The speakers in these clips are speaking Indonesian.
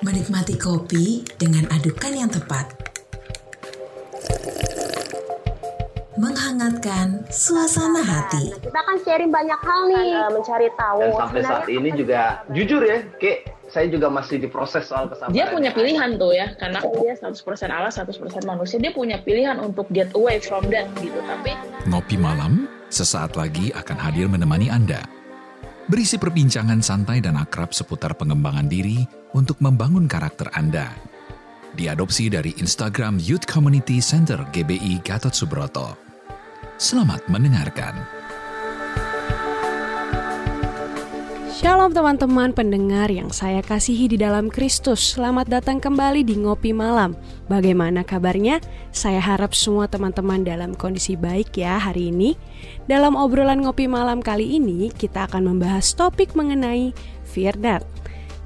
Menikmati kopi dengan adukan yang tepat. Menghangatkan suasana hati. Kita akan sharing banyak hal nih, uh, mencari tahu. Dan sampai saat ini juga jujur ya, kayak saya juga masih diproses soal kesabaran. Dia punya pilihan tuh ya, karena dia 100% Allah, 100% manusia. Dia punya pilihan untuk get away from that gitu. Tapi Ngopi Malam sesaat lagi akan hadir menemani Anda. Berisi perbincangan santai dan akrab seputar pengembangan diri untuk membangun karakter Anda. Diadopsi dari Instagram Youth Community Center GBI Gatot Subroto. Selamat mendengarkan. Shalom teman-teman pendengar yang saya kasihi di dalam Kristus. Selamat datang kembali di Ngopi Malam. Bagaimana kabarnya? Saya harap semua teman-teman dalam kondisi baik ya hari ini. Dalam obrolan Ngopi Malam kali ini, kita akan membahas topik mengenai Fear That.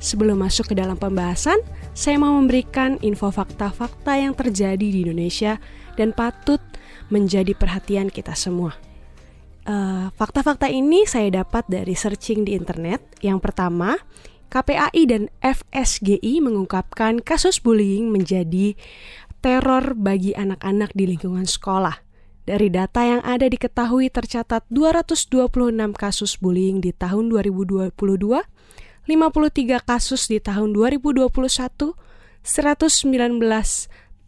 Sebelum masuk ke dalam pembahasan, saya mau memberikan info fakta-fakta yang terjadi di Indonesia dan patut menjadi perhatian kita semua. Uh, fakta-fakta ini saya dapat dari searching di internet. Yang pertama, KPAI dan FSGI mengungkapkan kasus bullying menjadi teror bagi anak-anak di lingkungan sekolah. Dari data yang ada diketahui tercatat 226 kasus bullying di tahun 2022, 53 kasus di tahun 2021, 119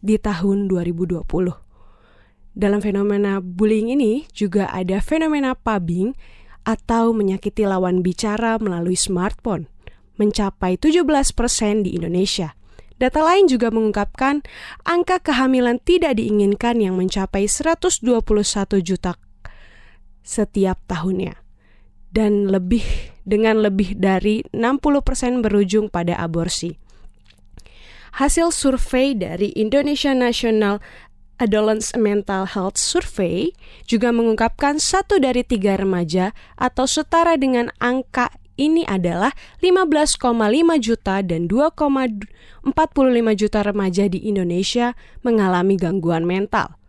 di tahun 2020. Dalam fenomena bullying ini juga ada fenomena pubbing atau menyakiti lawan bicara melalui smartphone, mencapai 17% di Indonesia. Data lain juga mengungkapkan angka kehamilan tidak diinginkan yang mencapai 121 juta setiap tahunnya. Dan lebih dengan lebih dari 60% berujung pada aborsi. Hasil survei dari Indonesia National Adolescent Mental Health Survey juga mengungkapkan satu dari tiga remaja atau setara dengan angka ini adalah 15,5 juta dan 2,45 juta remaja di Indonesia mengalami gangguan mental.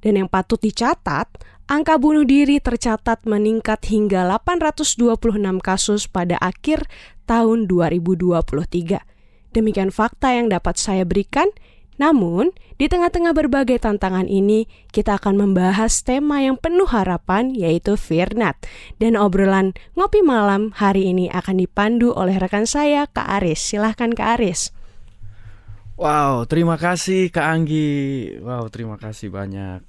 Dan yang patut dicatat, angka bunuh diri tercatat meningkat hingga 826 kasus pada akhir tahun 2023. Demikian fakta yang dapat saya berikan. Namun, di tengah-tengah berbagai tantangan ini, kita akan membahas tema yang penuh harapan yaitu Firnat. Dan obrolan ngopi malam hari ini akan dipandu oleh rekan saya, Kak Aris. Silahkan Kak Aris. Wow, terima kasih Kak Anggi. Wow, terima kasih banyak.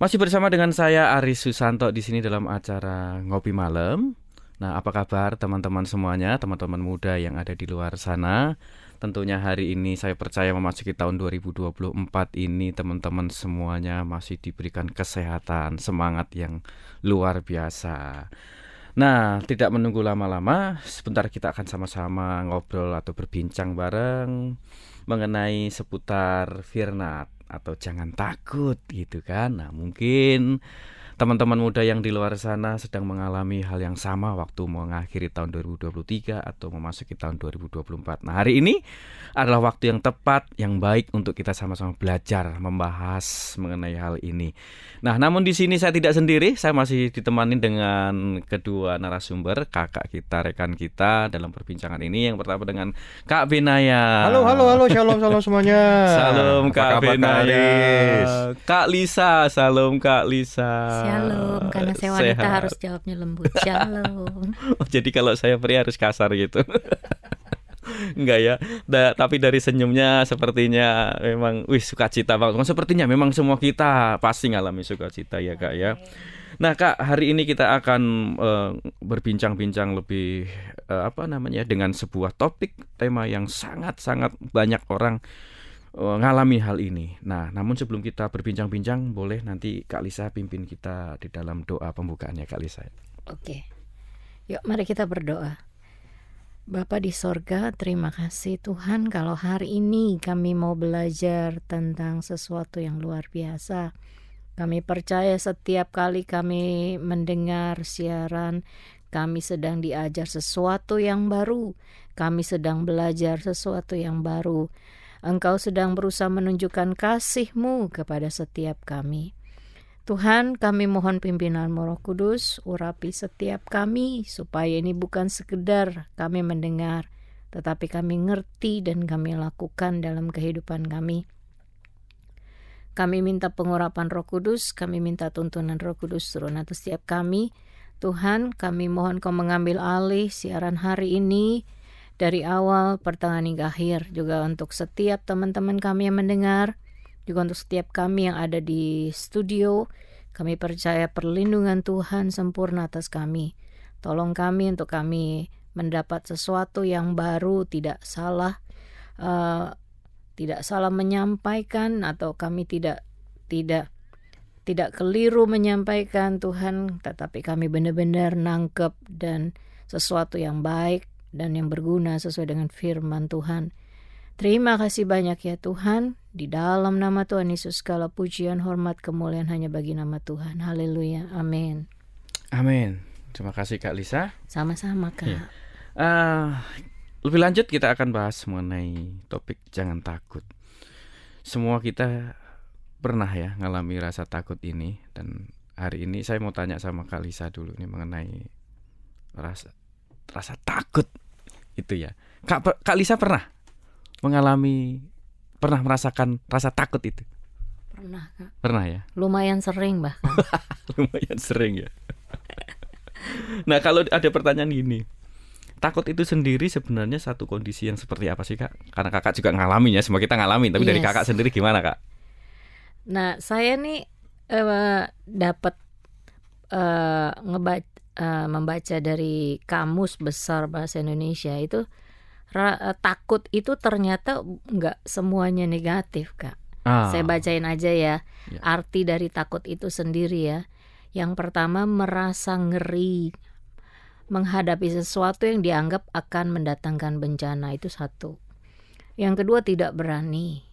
Masih bersama dengan saya Aris Susanto di sini dalam acara Ngopi Malam. Nah, apa kabar teman-teman semuanya, teman-teman muda yang ada di luar sana? Tentunya hari ini saya percaya memasuki tahun 2024 ini teman-teman semuanya masih diberikan kesehatan, semangat yang luar biasa. Nah, tidak menunggu lama-lama, sebentar kita akan sama-sama ngobrol atau berbincang bareng mengenai seputar Firnat atau jangan takut gitu kan. Nah, mungkin teman-teman muda yang di luar sana sedang mengalami hal yang sama waktu mengakhiri tahun 2023 atau memasuki tahun 2024. Nah, hari ini adalah waktu yang tepat, yang baik untuk kita sama-sama belajar membahas mengenai hal ini. Nah, namun di sini saya tidak sendiri, saya masih ditemani dengan kedua narasumber, kakak kita, rekan kita dalam perbincangan ini. Yang pertama dengan Kak Benaya. Halo, halo, halo, shalom, shalom semuanya. Salam Kak Benaya. Kak Lisa, salam Kak Lisa. Shalom, karena saya wanita Sehat. harus jawabnya lembut. Shalom. oh, jadi kalau saya pria harus kasar gitu. Enggak ya, da, tapi dari senyumnya sepertinya memang, wih sukacita banget. Sepertinya memang semua kita pasti ngalami sukacita ya kak ya. Nah kak, hari ini kita akan uh, berbincang-bincang lebih uh, apa namanya dengan sebuah topik tema yang sangat-sangat banyak orang ngalami hal ini. Nah, namun sebelum kita berbincang-bincang, boleh nanti Kak Lisa pimpin kita di dalam doa pembukaannya Kak Lisa. Oke. Yuk, mari kita berdoa. Bapa di sorga, terima kasih Tuhan kalau hari ini kami mau belajar tentang sesuatu yang luar biasa. Kami percaya setiap kali kami mendengar siaran, kami sedang diajar sesuatu yang baru. Kami sedang belajar sesuatu yang baru. Engkau sedang berusaha menunjukkan kasih-Mu kepada setiap kami. Tuhan, kami mohon pimpinan Roh Kudus, urapi setiap kami supaya ini bukan sekedar kami mendengar, tetapi kami ngerti dan kami lakukan dalam kehidupan kami. Kami minta pengurapan Roh Kudus, kami minta tuntunan Roh Kudus turun atas setiap kami. Tuhan, kami mohon Kau mengambil alih siaran hari ini dari awal, pertengahan hingga akhir, juga untuk setiap teman-teman kami yang mendengar, juga untuk setiap kami yang ada di studio. Kami percaya perlindungan Tuhan sempurna atas kami. Tolong kami untuk kami mendapat sesuatu yang baru, tidak salah, uh, tidak salah menyampaikan atau kami tidak tidak tidak keliru menyampaikan Tuhan, tetapi kami benar-benar nangkep dan sesuatu yang baik dan yang berguna sesuai dengan firman Tuhan. Terima kasih banyak ya Tuhan. Di dalam nama Tuhan Yesus segala pujian, hormat, kemuliaan hanya bagi nama Tuhan. Haleluya. Amin. Amin. Terima kasih Kak Lisa. Sama-sama Kak. Ya. Uh, lebih lanjut kita akan bahas mengenai topik jangan takut. Semua kita pernah ya ngalami rasa takut ini dan hari ini saya mau tanya sama Kak Lisa dulu nih mengenai rasa rasa takut itu ya. Kak Kak Lisa pernah mengalami pernah merasakan rasa takut itu? Pernah, Kak. Pernah ya? Lumayan sering bahkan. Lumayan sering ya. nah, kalau ada pertanyaan gini, takut itu sendiri sebenarnya satu kondisi yang seperti apa sih kak? Karena kakak juga ngalamin ya, semua kita ngalamin. Tapi yes. dari kakak sendiri gimana kak? Nah saya nih uh, dapat uh, ngebaca uh, membaca dari kamus besar bahasa Indonesia itu ra, uh, takut itu ternyata nggak semuanya negatif kak. Ah. Saya bacain aja ya. ya arti dari takut itu sendiri ya. Yang pertama merasa ngeri, menghadapi sesuatu yang dianggap akan mendatangkan bencana itu satu. Yang kedua tidak berani.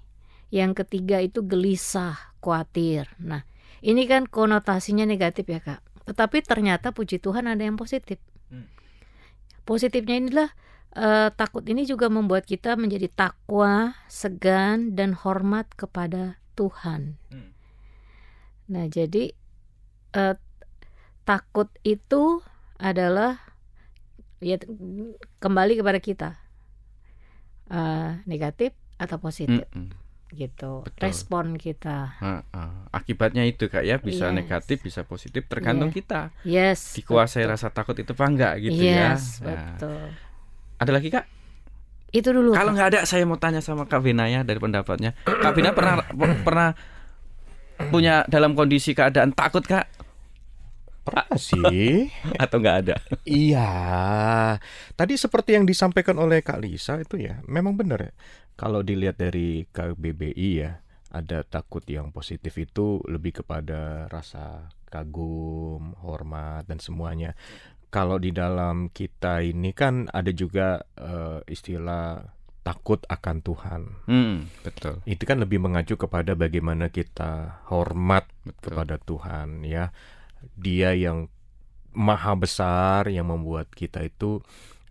Yang ketiga itu gelisah, khawatir. Nah, ini kan konotasinya negatif ya kak. Tetapi ternyata puji Tuhan ada yang positif. Hmm. Positifnya inilah uh, takut ini juga membuat kita menjadi takwa, segan dan hormat kepada Tuhan. Hmm. Nah, jadi uh, takut itu adalah ya kembali kepada kita uh, negatif atau positif mm -mm. Gitu Betul. respon kita uh, uh. akibatnya itu kak ya bisa yes. negatif bisa positif tergantung yeah. kita yes dikuasai betul. rasa takut itu apa enggak gitu yes, ya betul ada lagi kak itu dulu kalau nggak ada saya mau tanya sama kak Vina ya dari pendapatnya kak Vina pernah pernah punya dalam kondisi keadaan takut kak Pernah sih atau nggak ada? iya. Tadi seperti yang disampaikan oleh Kak Lisa itu ya, memang benar ya. Kalau dilihat dari KBBI ya, ada takut yang positif itu lebih kepada rasa kagum, hormat dan semuanya. Kalau di dalam kita ini kan ada juga uh, istilah takut akan Tuhan. Hmm, betul. Itu kan lebih mengacu kepada bagaimana kita hormat betul. kepada Tuhan ya dia yang maha besar yang membuat kita itu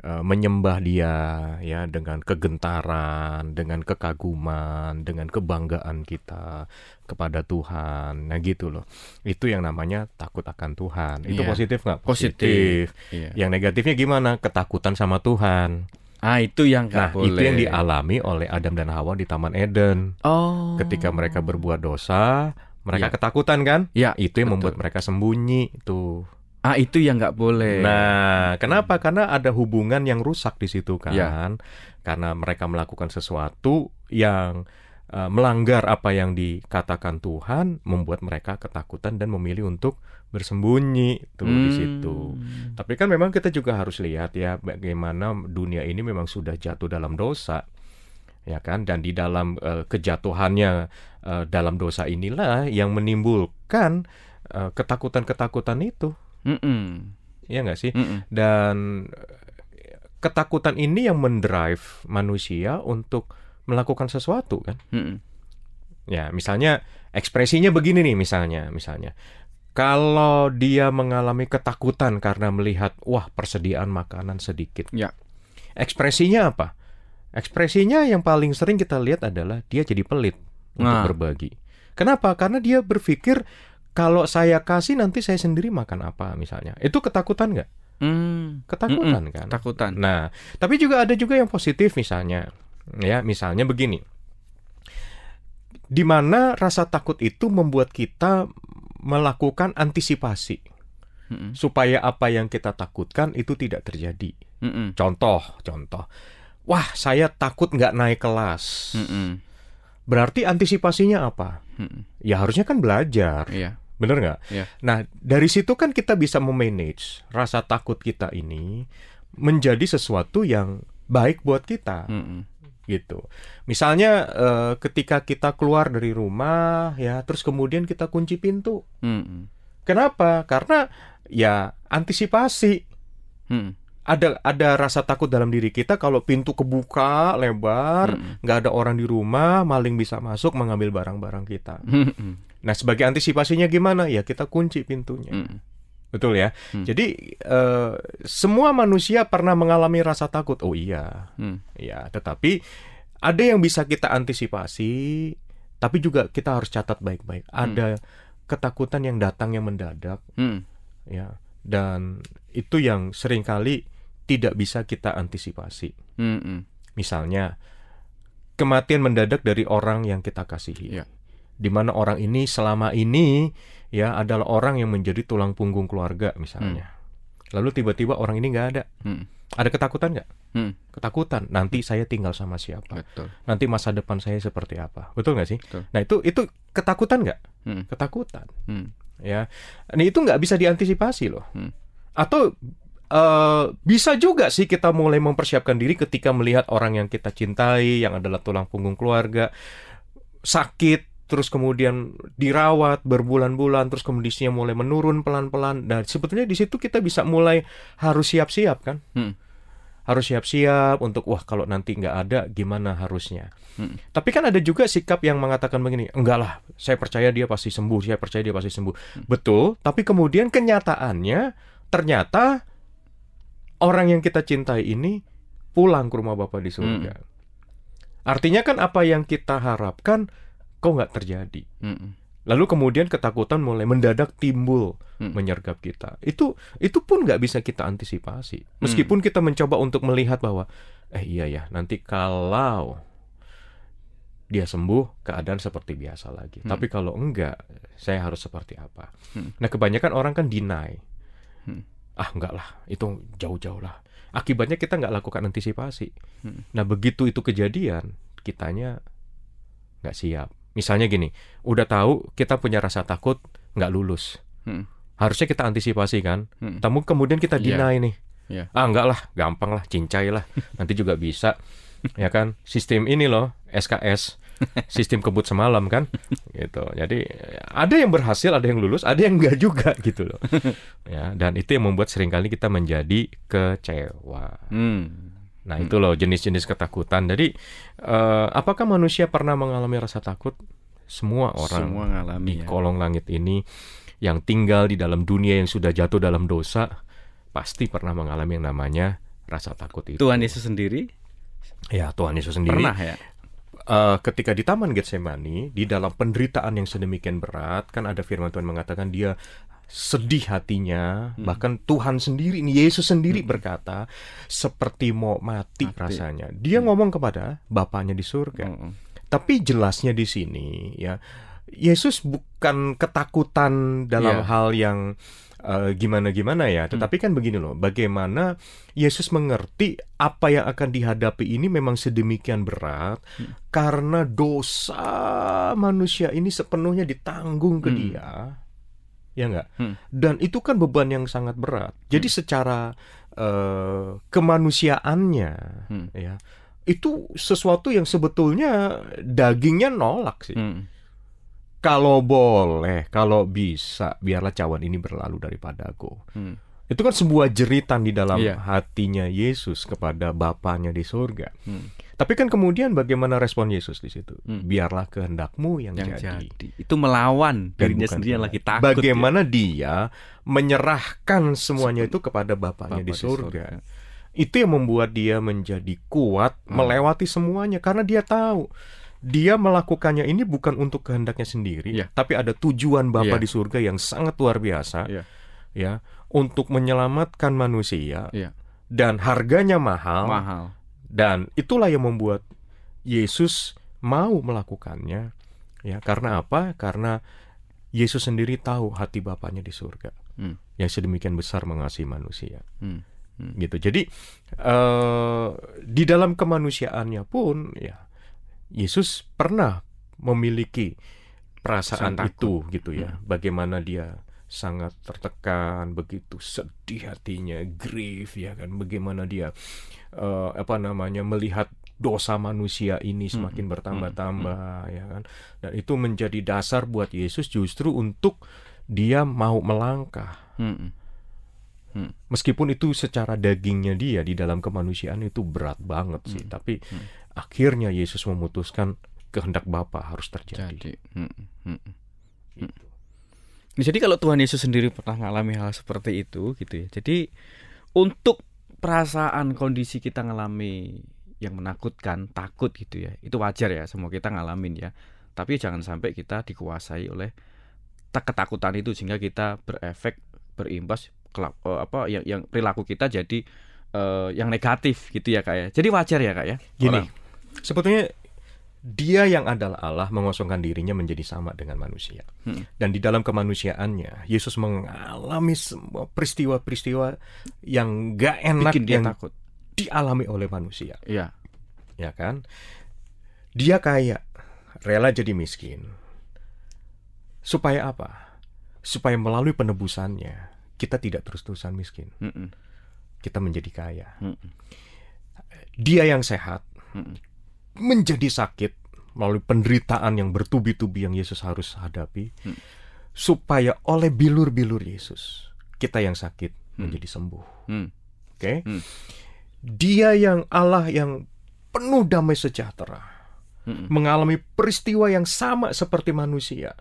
uh, menyembah dia ya dengan kegentaran, dengan kekaguman, dengan kebanggaan kita kepada Tuhan. Nah gitu loh. Itu yang namanya takut akan Tuhan. Itu yeah. positif nggak? Positif. Yeah. Yang negatifnya gimana? Ketakutan sama Tuhan. Ah itu yang nah boleh. itu yang dialami oleh Adam dan Hawa di Taman Eden. Oh. Ketika mereka berbuat dosa, mereka ya. ketakutan kan? Ya, itu yang betul. membuat mereka sembunyi tuh. Ah itu yang nggak boleh. Nah, kenapa? Karena ada hubungan yang rusak di situ kan. Ya. Karena mereka melakukan sesuatu yang uh, melanggar apa yang dikatakan Tuhan, membuat mereka ketakutan dan memilih untuk bersembunyi tuh hmm. di situ. Tapi kan memang kita juga harus lihat ya bagaimana dunia ini memang sudah jatuh dalam dosa ya kan dan di dalam uh, kejatuhannya uh, dalam dosa inilah yang menimbulkan uh, ketakutan-ketakutan itu mm -mm. ya nggak sih mm -mm. dan ketakutan ini yang mendrive manusia untuk melakukan sesuatu kan mm -mm. ya misalnya ekspresinya begini nih misalnya misalnya kalau dia mengalami ketakutan karena melihat wah persediaan makanan sedikit ya ekspresinya apa Ekspresinya yang paling sering kita lihat adalah dia jadi pelit nah. untuk berbagi. Kenapa? Karena dia berpikir kalau saya kasih nanti saya sendiri makan apa misalnya. Itu ketakutan nggak? Hmm. Ketakutan Mm-mm, kan? Ketakutan. Nah, tapi juga ada juga yang positif misalnya. Ya, misalnya begini. Di mana rasa takut itu membuat kita melakukan antisipasi Mm-mm. supaya apa yang kita takutkan itu tidak terjadi. Mm-mm. Contoh, contoh. Wah, saya takut nggak naik kelas. Mm-mm. Berarti antisipasinya apa? Mm-mm. Ya harusnya kan belajar. Iya. Bener nggak? Iya. Nah, dari situ kan kita bisa memanage rasa takut kita ini menjadi sesuatu yang baik buat kita. Mm-mm. gitu. Misalnya eh, ketika kita keluar dari rumah ya, terus kemudian kita kunci pintu. Mm-mm. Kenapa? Karena ya antisipasi. Mm. Ada ada rasa takut dalam diri kita kalau pintu kebuka lebar, nggak ada orang di rumah, maling bisa masuk mengambil barang-barang kita. Mm-mm. Nah, sebagai antisipasinya gimana? Ya kita kunci pintunya. Mm. Betul ya. Hmm. Jadi eh, semua manusia pernah mengalami rasa takut. Oh iya, Mm. Ya, tetapi ada yang bisa kita antisipasi, tapi juga kita harus catat baik-baik. Ada ketakutan yang datang yang mendadak, Mm. ya, dan itu yang sering kali tidak bisa kita antisipasi. Mm-mm. Misalnya kematian mendadak dari orang yang kita kasihi, Ya. Di mana orang ini selama ini ya adalah orang yang menjadi tulang punggung keluarga, misalnya. Lalu tiba-tiba orang ini nggak ada, Mm. ada ketakutan nggak? Mm. Ketakutan. Nanti saya tinggal sama siapa? Betul. nanti masa depan saya seperti apa betul nggak sih Betul. nah itu itu ketakutan nggak Mm. ketakutan Mm. ya nah itu nggak bisa diantisipasi loh Hmm. atau eh, bisa juga sih kita mulai mempersiapkan diri ketika melihat orang yang kita cintai yang adalah tulang punggung keluarga sakit terus kemudian dirawat berbulan-bulan terus kondisinya mulai menurun pelan-pelan. Dan sebetulnya di situ kita bisa mulai harus siap-siap kan? Hmm. harus siap-siap untuk wah kalau nanti nggak ada gimana harusnya? Hmm. tapi kan ada juga sikap yang mengatakan begini enggak lah saya percaya dia pasti sembuh saya percaya dia pasti sembuh. Betul tapi kemudian kenyataannya ternyata orang yang kita cintai ini pulang ke rumah Bapa di surga. Artinya kan apa yang kita harapkan kok nggak terjadi Mm-mm. Lalu kemudian ketakutan mulai mendadak timbul Hmm. menyergap kita. Itu itu pun nggak bisa kita antisipasi. Meskipun kita mencoba untuk melihat bahwa eh iya ya nanti kalau dia sembuh keadaan seperti biasa lagi. Hmm. Tapi kalau enggak saya harus seperti apa? Hmm. Nah kebanyakan orang kan deny. Hmm. Ah enggak lah itu jauh-jauh lah. Akibatnya kita nggak lakukan antisipasi. Hmm. Nah begitu itu kejadian kitanya nggak siap. Misalnya gini, udah tahu kita punya rasa takut nggak lulus. Hmm. Harusnya kita antisipasi kan. Hmm. Tapi kemudian kita Iya. deny nih. Iya. Ah enggak lah, gampang lah, cincai lah. Nanti juga bisa. ya kan? Sistem ini loh, SKS. Sistem kebut semalam kan, gitu. Jadi ada yang berhasil, ada yang lulus, ada yang enggak juga gitu loh. Ya, dan itu yang membuat sering kali kita menjadi kecewa. Mm. Nah itu loh jenis-jenis ketakutan. Jadi eh, apakah manusia pernah mengalami rasa takut? Semua orang Semua ngalami di ya. kolong langit ini yang tinggal di dalam dunia yang sudah jatuh dalam dosa pasti pernah mengalami yang namanya rasa takut itu. Tuhan Yesus sendiri Ya Tuhan Yesus sendiri. pernah ya. eh, ketika di Taman Getsemani di dalam penderitaan yang sedemikian berat kan ada firman Tuhan mengatakan dia sedih hatinya Hmm. bahkan Tuhan sendiri ini Yesus sendiri berkata seperti mau mati, Mati. rasanya dia ngomong kepada Bapaknya di surga Mm-mm. tapi jelasnya di sini ya Yesus bukan ketakutan dalam Iya. hal yang eh, gimana-gimana ya, tetapi kan begini loh, bagaimana Yesus mengerti apa yang akan dihadapi ini memang sedemikian berat karena dosa manusia ini sepenuhnya ditanggung ke Hmm. dia. Ya enggak? Hmm. Dan itu kan beban yang sangat berat. Jadi secara eh, kemanusiaannya Hmm. ya itu sesuatu yang sebetulnya dagingnya nolak sih. Mm. Kalau boleh, kalau bisa, biarlah cawan ini berlalu daripadaku. Hmm. Itu kan sebuah jeritan di dalam Iya. hatinya Yesus kepada Bapaknya di surga. Hmm. Tapi kan kemudian bagaimana respon Yesus di situ? Hmm. Biarlah kehendakmu yang, Yang jadi. jadi. Itu melawan dirinya sendiri yang lagi takut. ya. Bagaimana dia menyerahkan semuanya itu kepada Bapaknya Bapa di surga. Itu yang membuat dia menjadi kuat Hmm. melewati semuanya karena dia tahu dia melakukannya ini bukan untuk kehendaknya sendiri, Iya. tapi ada tujuan Bapa Iya. di surga yang sangat luar biasa. Iya. ya untuk menyelamatkan manusia ya. dan harganya mahal. Mahal. Dan itulah yang membuat Yesus mau melakukannya. Ya, karena apa? Karena Yesus sendiri tahu hati Bapaknya di surga. Hmm. Yang sedemikian besar mengasihi manusia. Hmm. Hmm. Gitu. Jadi uh, di dalam kemanusiaannya pun ya Yesus pernah memiliki perasaan itu gitu ya. Hmm. Bagaimana dia sangat tertekan, begitu sedih hatinya, grief ya kan, bagaimana dia uh, apa namanya melihat dosa manusia ini semakin bertambah-tambah ya kan, dan itu menjadi dasar buat Yesus justru untuk dia mau melangkah. Meskipun itu secara dagingnya dia di dalam kemanusiaan itu berat banget sih, tapi akhirnya Yesus memutuskan kehendak Bapa harus terjadi. Jadi, hmm, hmm, hmm. Jadi kalau Tuhan Yesus sendiri pernah mengalami hal seperti itu gitu ya. Jadi untuk perasaan kondisi kita ngalami yang menakutkan, takut gitu ya. Itu wajar ya, semua kita ngalamin ya. Tapi jangan sampai kita dikuasai oleh ketakutan itu sehingga kita berefek berimbas kelap, uh, apa yang, yang perilaku kita jadi uh, yang negatif gitu ya kak ya. Jadi wajar ya kak ya. Gini, Orang. sebetulnya dia yang adalah Allah mengosongkan dirinya menjadi sama dengan manusia. Hmm. Dan di dalam kemanusiaannya, Yesus mengalami semua peristiwa-peristiwa yang gak enak Bikin dia yang takut. dialami oleh manusia. Iya. Ya kan? Dia kaya, rela jadi miskin. Supaya apa? Supaya melalui penebusannya, kita tidak terus-terusan miskin. Mm Kita menjadi kaya. Mm Dia yang sehat, mm menjadi sakit melalui penderitaan yang bertubi-tubi yang Yesus harus hadapi hmm. supaya oleh bilur-bilur Yesus kita yang sakit hmm. menjadi sembuh. Hmm. Oke. Okay? Hmm. Dia yang Allah yang penuh damai sejahtera hmm. mengalami peristiwa yang sama seperti manusia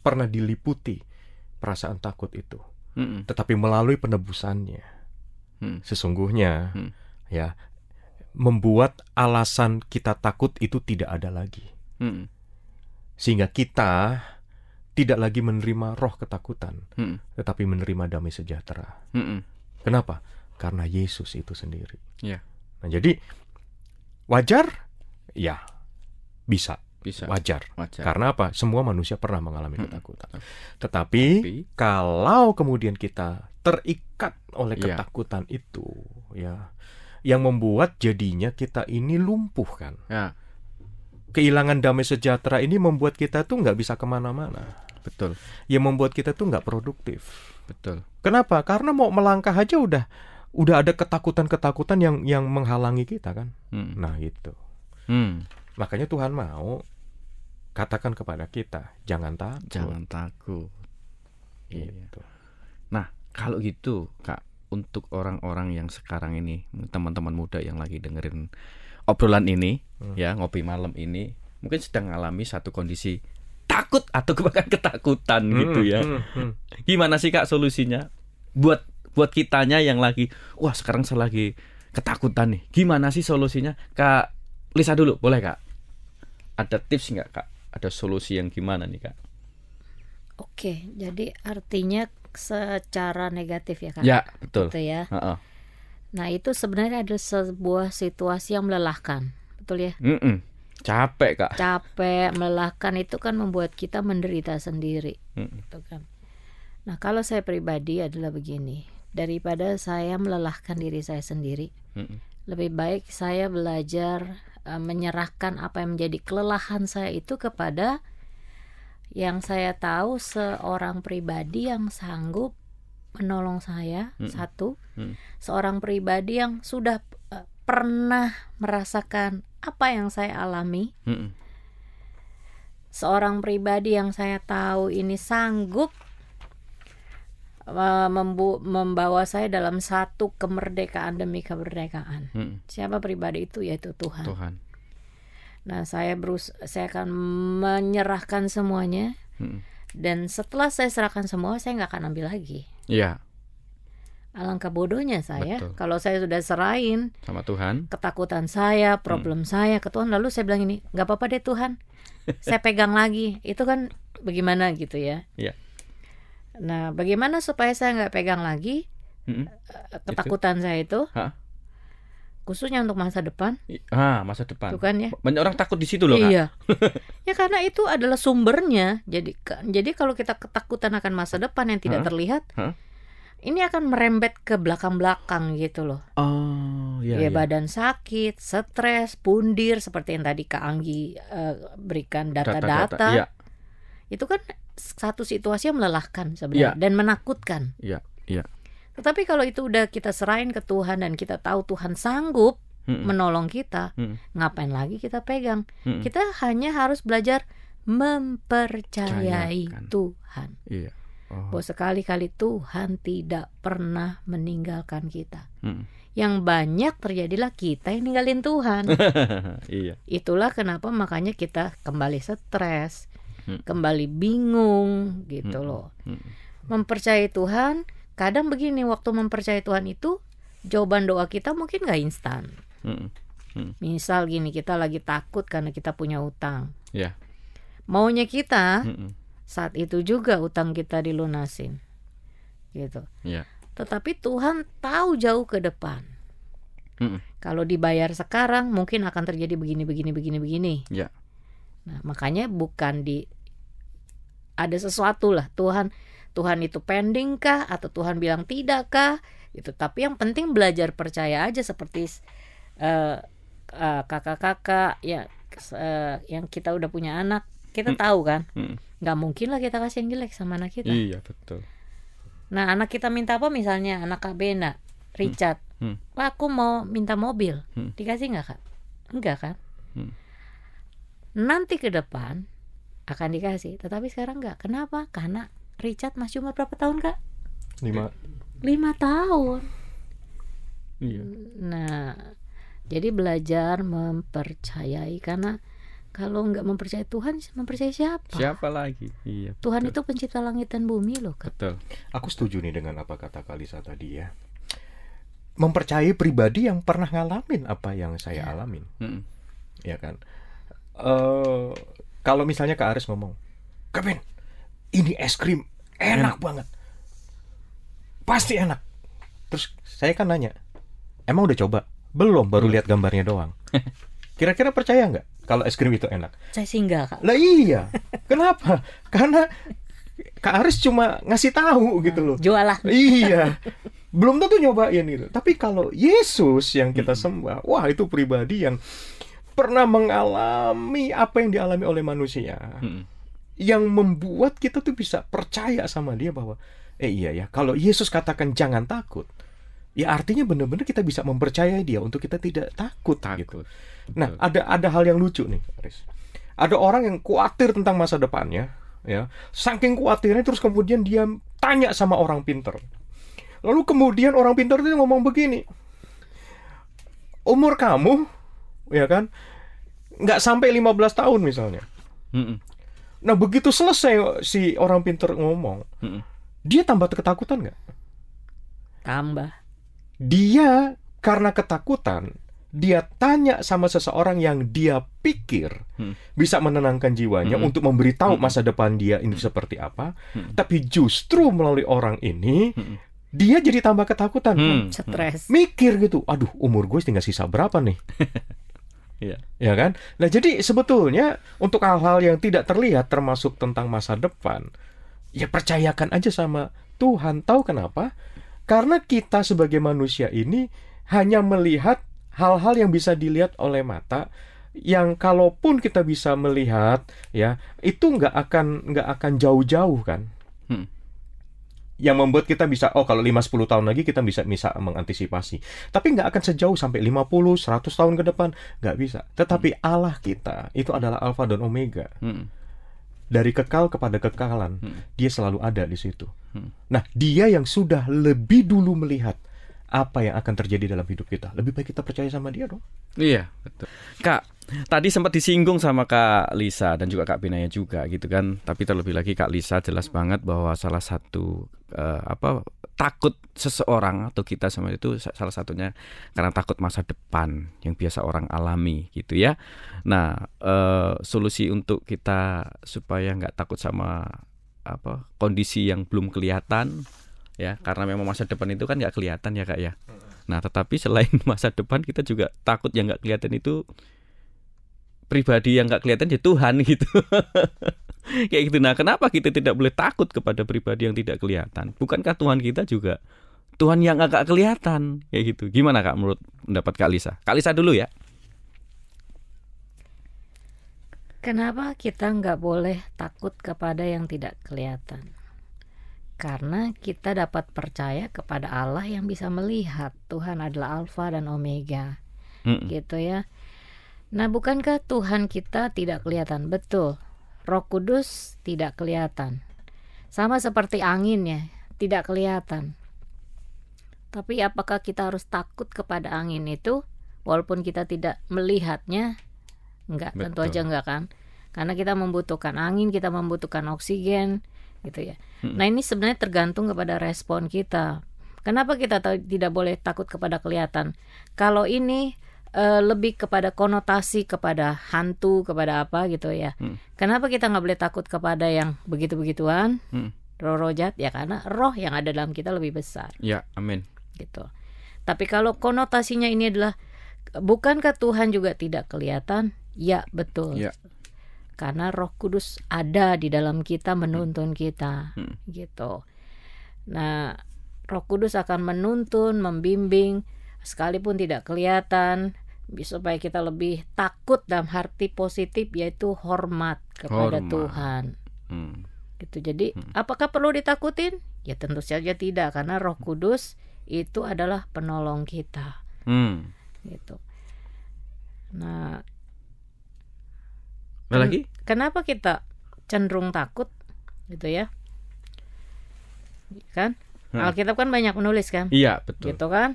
pernah diliputi perasaan takut itu. Hmm. Tetapi melalui penebusannya hmm. sesungguhnya hmm. ya membuat alasan kita takut itu tidak ada lagi. Hmm. Sehingga kita tidak lagi menerima roh ketakutan, hmm. tetapi menerima damai sejahtera. Hmm. Kenapa? Karena Yesus itu sendiri. Yeah. Nah, jadi wajar, ya bisa. Bisa. Wajar. Wajar. Karena apa? Semua manusia pernah mengalami hmm. ketakutan. Tetapi Tapi, kalau kemudian kita terikat oleh yeah. ketakutan itu, ya yang membuat jadinya kita ini lumpuh kan. Ya. Kehilangan damai sejahtera ini membuat kita tuh nggak bisa ke mana-mana. Betul. Yang membuat kita tuh nggak produktif. Betul. Kenapa? Karena mau melangkah aja udah udah ada ketakutan-ketakutan yang yang menghalangi kita kan. Hmm. Nah itu. Hmm. Makanya Tuhan mau katakan kepada kita jangan takut. Jangan takut. Gitu. Nah kalau gitu kak untuk orang-orang yang sekarang ini teman-teman muda yang lagi dengerin obrolan ini hmm. ya ngopi malam ini mungkin sedang mengalami satu kondisi takut atau bahkan ketakutan hmm, gitu ya. hmm, hmm. gimana sih kak solusinya? Buat buat kitanya yang lagi wah sekarang saya lagi ketakutan nih. Gimana sih solusinya? Kak Lisa dulu boleh kak? Ada tips nggak kak? Ada solusi yang gimana nih kak? Oke, jadi artinya secara negatif ya kan? Ya betul. Gitu ya. Uh -uh. Nah itu sebenarnya ada sebuah situasi yang melelahkan, betul ya? Mm -mm. Capek kak. Capek, melelahkan itu kan membuat kita menderita sendiri, mm. gitu kan? Nah kalau saya pribadi adalah begini, daripada saya melelahkan diri saya sendiri, mm lebih baik saya belajar uh, menyerahkan apa yang menjadi kelelahan saya itu kepada yang saya tahu seorang pribadi yang sanggup menolong saya hmm. satu hmm. seorang pribadi yang sudah uh, pernah merasakan apa yang saya alami hmm. seorang pribadi yang saya tahu ini sanggup uh, membawa saya dalam satu kemerdekaan demi kemerdekaan hmm. siapa pribadi itu yaitu Tuhan Tuhan Nah, saya berus saya akan menyerahkan semuanya. Hmm. Dan setelah saya serahkan semua, saya nggak akan ambil lagi. Iya. Alangkah bodohnya saya Betul. kalau saya sudah serahin sama Tuhan ketakutan saya, problem hmm. saya ke Tuhan, lalu saya bilang ini nggak apa-apa deh Tuhan, saya pegang lagi. Itu kan bagaimana gitu ya? Iya. Nah, bagaimana supaya saya nggak pegang lagi Mm-mm. eh, ketakutan saya itu? Hah? Khususnya untuk masa depan, Ah, masa depan. tuh kan ya? Banyak orang takut di situ loh, Kak. Iya. ya karena itu adalah sumbernya. Jadi jadi kalau kita ketakutan akan masa depan yang tidak Hah? terlihat, Hah? ini akan merembet ke belakang-belakang gitu loh. Oh, iya. ya iya. badan sakit, stres, pundir seperti yang tadi Kak Anggi eh, berikan data-data. Iya, Itu kan satu situasi yang melelahkan sebenarnya Iya. dan menakutkan. iya, iya. Tetapi kalau itu udah kita serahin ke Tuhan dan kita tahu Tuhan sanggup Mm-mm. menolong kita, Mm. ngapain lagi kita pegang? Mm-mm. Kita hanya harus belajar mempercayai Percayakan. Tuhan. Iya. Oh. Bahwa sekali-kali Tuhan tidak pernah meninggalkan kita. Mm. Yang banyak terjadilah kita yang ninggalin Tuhan. iya. Itulah kenapa makanya kita kembali stres, Hmm. kembali bingung gitu Hmm. loh. Mm. Mempercayai Tuhan, kadang begini waktu mempercayai Tuhan itu jawaban doa kita mungkin nggak instan. Mm. Misal gini kita lagi takut karena kita punya utang. Ya. Maunya kita Mm-mm. saat itu juga utang kita dilunasin. Gitu. Iya. Tetapi Tuhan tahu jauh ke depan. Mm-mm. Kalau dibayar sekarang mungkin akan terjadi begini begini begini begini. Ya. Nah, makanya bukan di ada sesuatu lah Tuhan Tuhan itu pending kah? Atau Tuhan bilang tidak kah? Itu tapi yang penting belajar percaya aja seperti eh, eh, kakak-kakak ya eh, yang kita udah punya anak. Kita Hmm. tahu kan? Mm. nggak mungkin lah kita kasih yang jelek sama anak kita. Iya, betul. nah anak kita minta apa? Misalnya anak Kak Bena Richard. Hmm. Wah, aku mau minta mobil. Hmm. dikasih nggak kak? Enggak kan? Hmm. nanti ke depan akan dikasih tetapi sekarang enggak kenapa? Karena Richard masih umur berapa tahun kak Lima. lima tahun Iya. nah jadi belajar mempercayai karena kalau nggak mempercayai Tuhan mempercayai siapa Siapa lagi? Iya. Tuhan betul. itu pencipta langit dan bumi loh kak betul. Aku setuju nih dengan apa kata Kalisa tadi ya. Mempercayai pribadi yang pernah ngalamin apa yang saya Ya. alamin, Mm-mm. ya kan. eh kalau misalnya Kak Aris ngomong, Kevin, ini es krim enak banget, pasti enak. Terus saya kan nanya, emang udah coba? Belum, baru lihat gambarnya doang. Kira-kira percaya nggak kalau es krim itu enak? saya singgah kak Lah iya, kenapa? Karena Kak Aris cuma ngasih tahu gitu loh. jualan Iya. Belum tentu nyobain gitu. Tapi kalau Yesus yang kita sembah, wah itu pribadi yang pernah mengalami apa yang dialami oleh manusia. Mm-mm. Yang membuat kita tuh bisa percaya sama dia bahwa eh iya ya, kalau Yesus katakan jangan takut, ya artinya benar-benar kita bisa mempercayai dia untuk kita tidak takut, gitu. Takut. Nah, Betul. ada ada hal yang lucu nih, Aris. Ada orang yang khawatir tentang masa depannya, ya. Saking khawatirnya terus kemudian dia tanya sama orang pinter. Lalu kemudian orang pinter itu ngomong begini. Umur kamu, ya kan? nggak sampai 15 tahun misalnya. Nah, begitu selesai si orang pinter ngomong, Mm-mm. dia tambah ketakutan nggak? tambah Dia karena ketakutan, dia tanya sama seseorang yang dia pikir Hmm. bisa menenangkan jiwanya Hmm. untuk memberitahu Hmm. masa depan dia ini seperti apa, Hmm. tapi justru melalui orang ini Hmm. dia jadi tambah ketakutan. Hmm. stres Mikir gitu, aduh umur gue tinggal sisa berapa nih? Iya. Ya kan? Nah jadi sebetulnya untuk hal-hal yang tidak terlihat termasuk tentang masa depan, ya percayakan aja sama Tuhan. Tahu kenapa? Karena kita sebagai manusia ini hanya melihat hal-hal yang bisa dilihat oleh mata yang kalaupun kita bisa melihat ya itu nggak akan nggak akan jauh-jauh kan Hmm. Yang membuat kita bisa oh kalau 5-10 tahun lagi kita bisa bisa mengantisipasi tapi nggak akan sejauh sampai 50 100 tahun ke depan nggak bisa tetapi Allah kita itu adalah alfa dan omega Mm-mm. dari kekal kepada kekalan Hmm. dia selalu ada di situ Hmm. nah dia yang sudah lebih dulu melihat apa yang akan terjadi dalam hidup kita lebih baik kita percaya sama dia dong Iya, betul. Kak, tadi sempat disinggung sama Kak Lisa dan juga Kak Binaya juga gitu kan. Tapi terlebih lagi Kak Lisa jelas banget bahwa salah satu eh, apa takut seseorang atau kita sama itu sa- salah satunya karena takut masa depan yang biasa orang alami gitu ya. Nah, eh, solusi untuk kita supaya nggak takut sama apa kondisi yang belum kelihatan ya karena memang masa depan itu kan nggak kelihatan ya kak ya. Nah tetapi selain masa depan kita juga takut yang nggak kelihatan itu pribadi yang nggak kelihatan ya Tuhan gitu. Kayak gitu. Nah kenapa kita tidak boleh takut kepada pribadi yang tidak kelihatan? Bukankah Tuhan kita juga Tuhan yang agak kelihatan? Kayak gitu. Gimana kak menurut pendapat kak Lisa? Kak Lisa dulu ya. Kenapa kita nggak boleh takut kepada yang tidak kelihatan? Karena kita dapat percaya kepada Allah yang bisa melihat Tuhan adalah Alfa dan Omega, mm gitu ya. Nah, bukankah Tuhan kita tidak kelihatan? Betul, Roh Kudus tidak kelihatan, sama seperti angin ya, tidak kelihatan. Tapi apakah kita harus takut kepada angin itu, walaupun kita tidak melihatnya? Enggak, Betul. tentu aja enggak kan? Karena kita membutuhkan angin, kita membutuhkan oksigen, gitu ya. Hmm. Nah ini sebenarnya tergantung kepada respon kita. Kenapa kita tidak boleh takut kepada kelihatan? Kalau ini uh, lebih kepada konotasi kepada hantu, kepada apa gitu ya. Hmm. Kenapa kita nggak boleh takut kepada yang begitu-begituan? Hmm. Roh-roh jahat ya karena roh yang ada dalam kita lebih besar. Ya, amin. Gitu. Tapi kalau konotasinya ini adalah bukankah Tuhan juga tidak kelihatan? Ya betul. Ya. Karena Roh Kudus ada di dalam kita menuntun kita, hmm. gitu. Nah, Roh Kudus akan menuntun, membimbing, sekalipun tidak kelihatan, supaya kita lebih takut dalam arti positif yaitu hormat kepada hormat. Tuhan. Hmm. Gitu. Jadi, hmm. apakah perlu ditakutin? Ya tentu saja tidak, karena Roh Kudus itu adalah penolong kita. Hmm. Gitu. Nah, Ken lagi? Kenapa kita cenderung takut gitu ya? Kan? Hmm. Alkitab kan banyak menulis kan? Iya, betul. Gitu kan?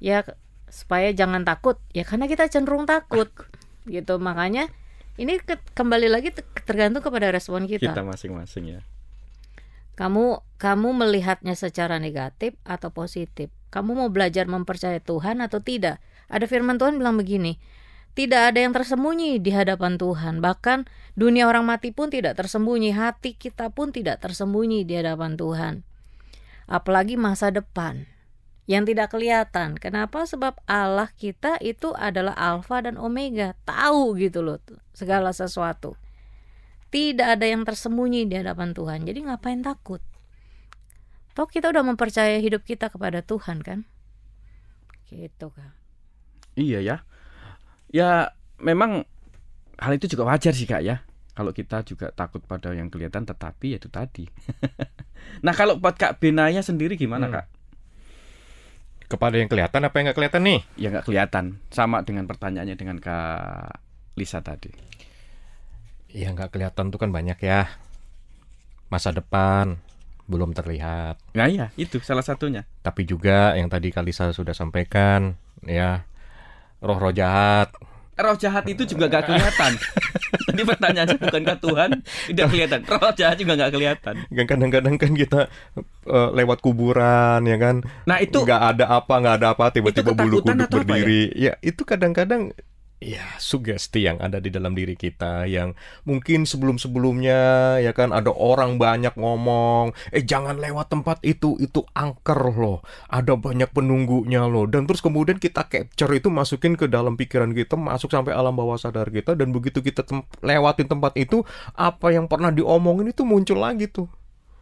Ya supaya jangan takut. Ya karena kita cenderung takut. gitu. Makanya ini ke kembali lagi tergantung kepada respon kita. Kita masing-masing ya. Kamu kamu melihatnya secara negatif atau positif? Kamu mau belajar mempercayai Tuhan atau tidak? Ada firman Tuhan bilang begini, tidak ada yang tersembunyi di hadapan Tuhan. Bahkan dunia orang mati pun tidak tersembunyi, hati kita pun tidak tersembunyi di hadapan Tuhan. Apalagi masa depan yang tidak kelihatan. Kenapa? Sebab Allah kita itu adalah alfa dan omega, tahu gitu loh segala sesuatu. Tidak ada yang tersembunyi di hadapan Tuhan. Jadi ngapain takut? Toh kita udah mempercayai hidup kita kepada Tuhan kan? Gitu kan. Iya ya ya memang hal itu juga wajar sih kak ya. Kalau kita juga takut pada yang kelihatan tetapi ya itu tadi. Nah kalau buat kak Benaya sendiri gimana hmm. kak? Kepada yang kelihatan apa yang nggak kelihatan nih? Ya nggak kelihatan. Sama dengan pertanyaannya dengan kak Lisa tadi. Ya nggak kelihatan tuh kan banyak ya. Masa depan belum terlihat. Nah iya, itu salah satunya. Tapi juga yang tadi Kalisa sudah sampaikan, ya roh-roh jahat. Roh jahat itu juga gak kelihatan. Tadi pertanyaannya bukankah Tuhan tidak kelihatan? Roh jahat juga gak kelihatan. Kan kadang-kadang kan kita uh, lewat kuburan ya kan. Nah itu nggak ada apa nggak ada apa tiba-tiba bulu kuduk berdiri. Ya? ya itu kadang-kadang ya sugesti yang ada di dalam diri kita yang mungkin sebelum-sebelumnya ya kan ada orang banyak ngomong eh jangan lewat tempat itu itu angker loh ada banyak penunggunya loh. Dan terus kemudian kita capture itu masukin ke dalam pikiran kita masuk sampai alam bawah sadar kita dan begitu kita tem lewatin tempat itu apa yang pernah diomongin itu muncul lagi tuh.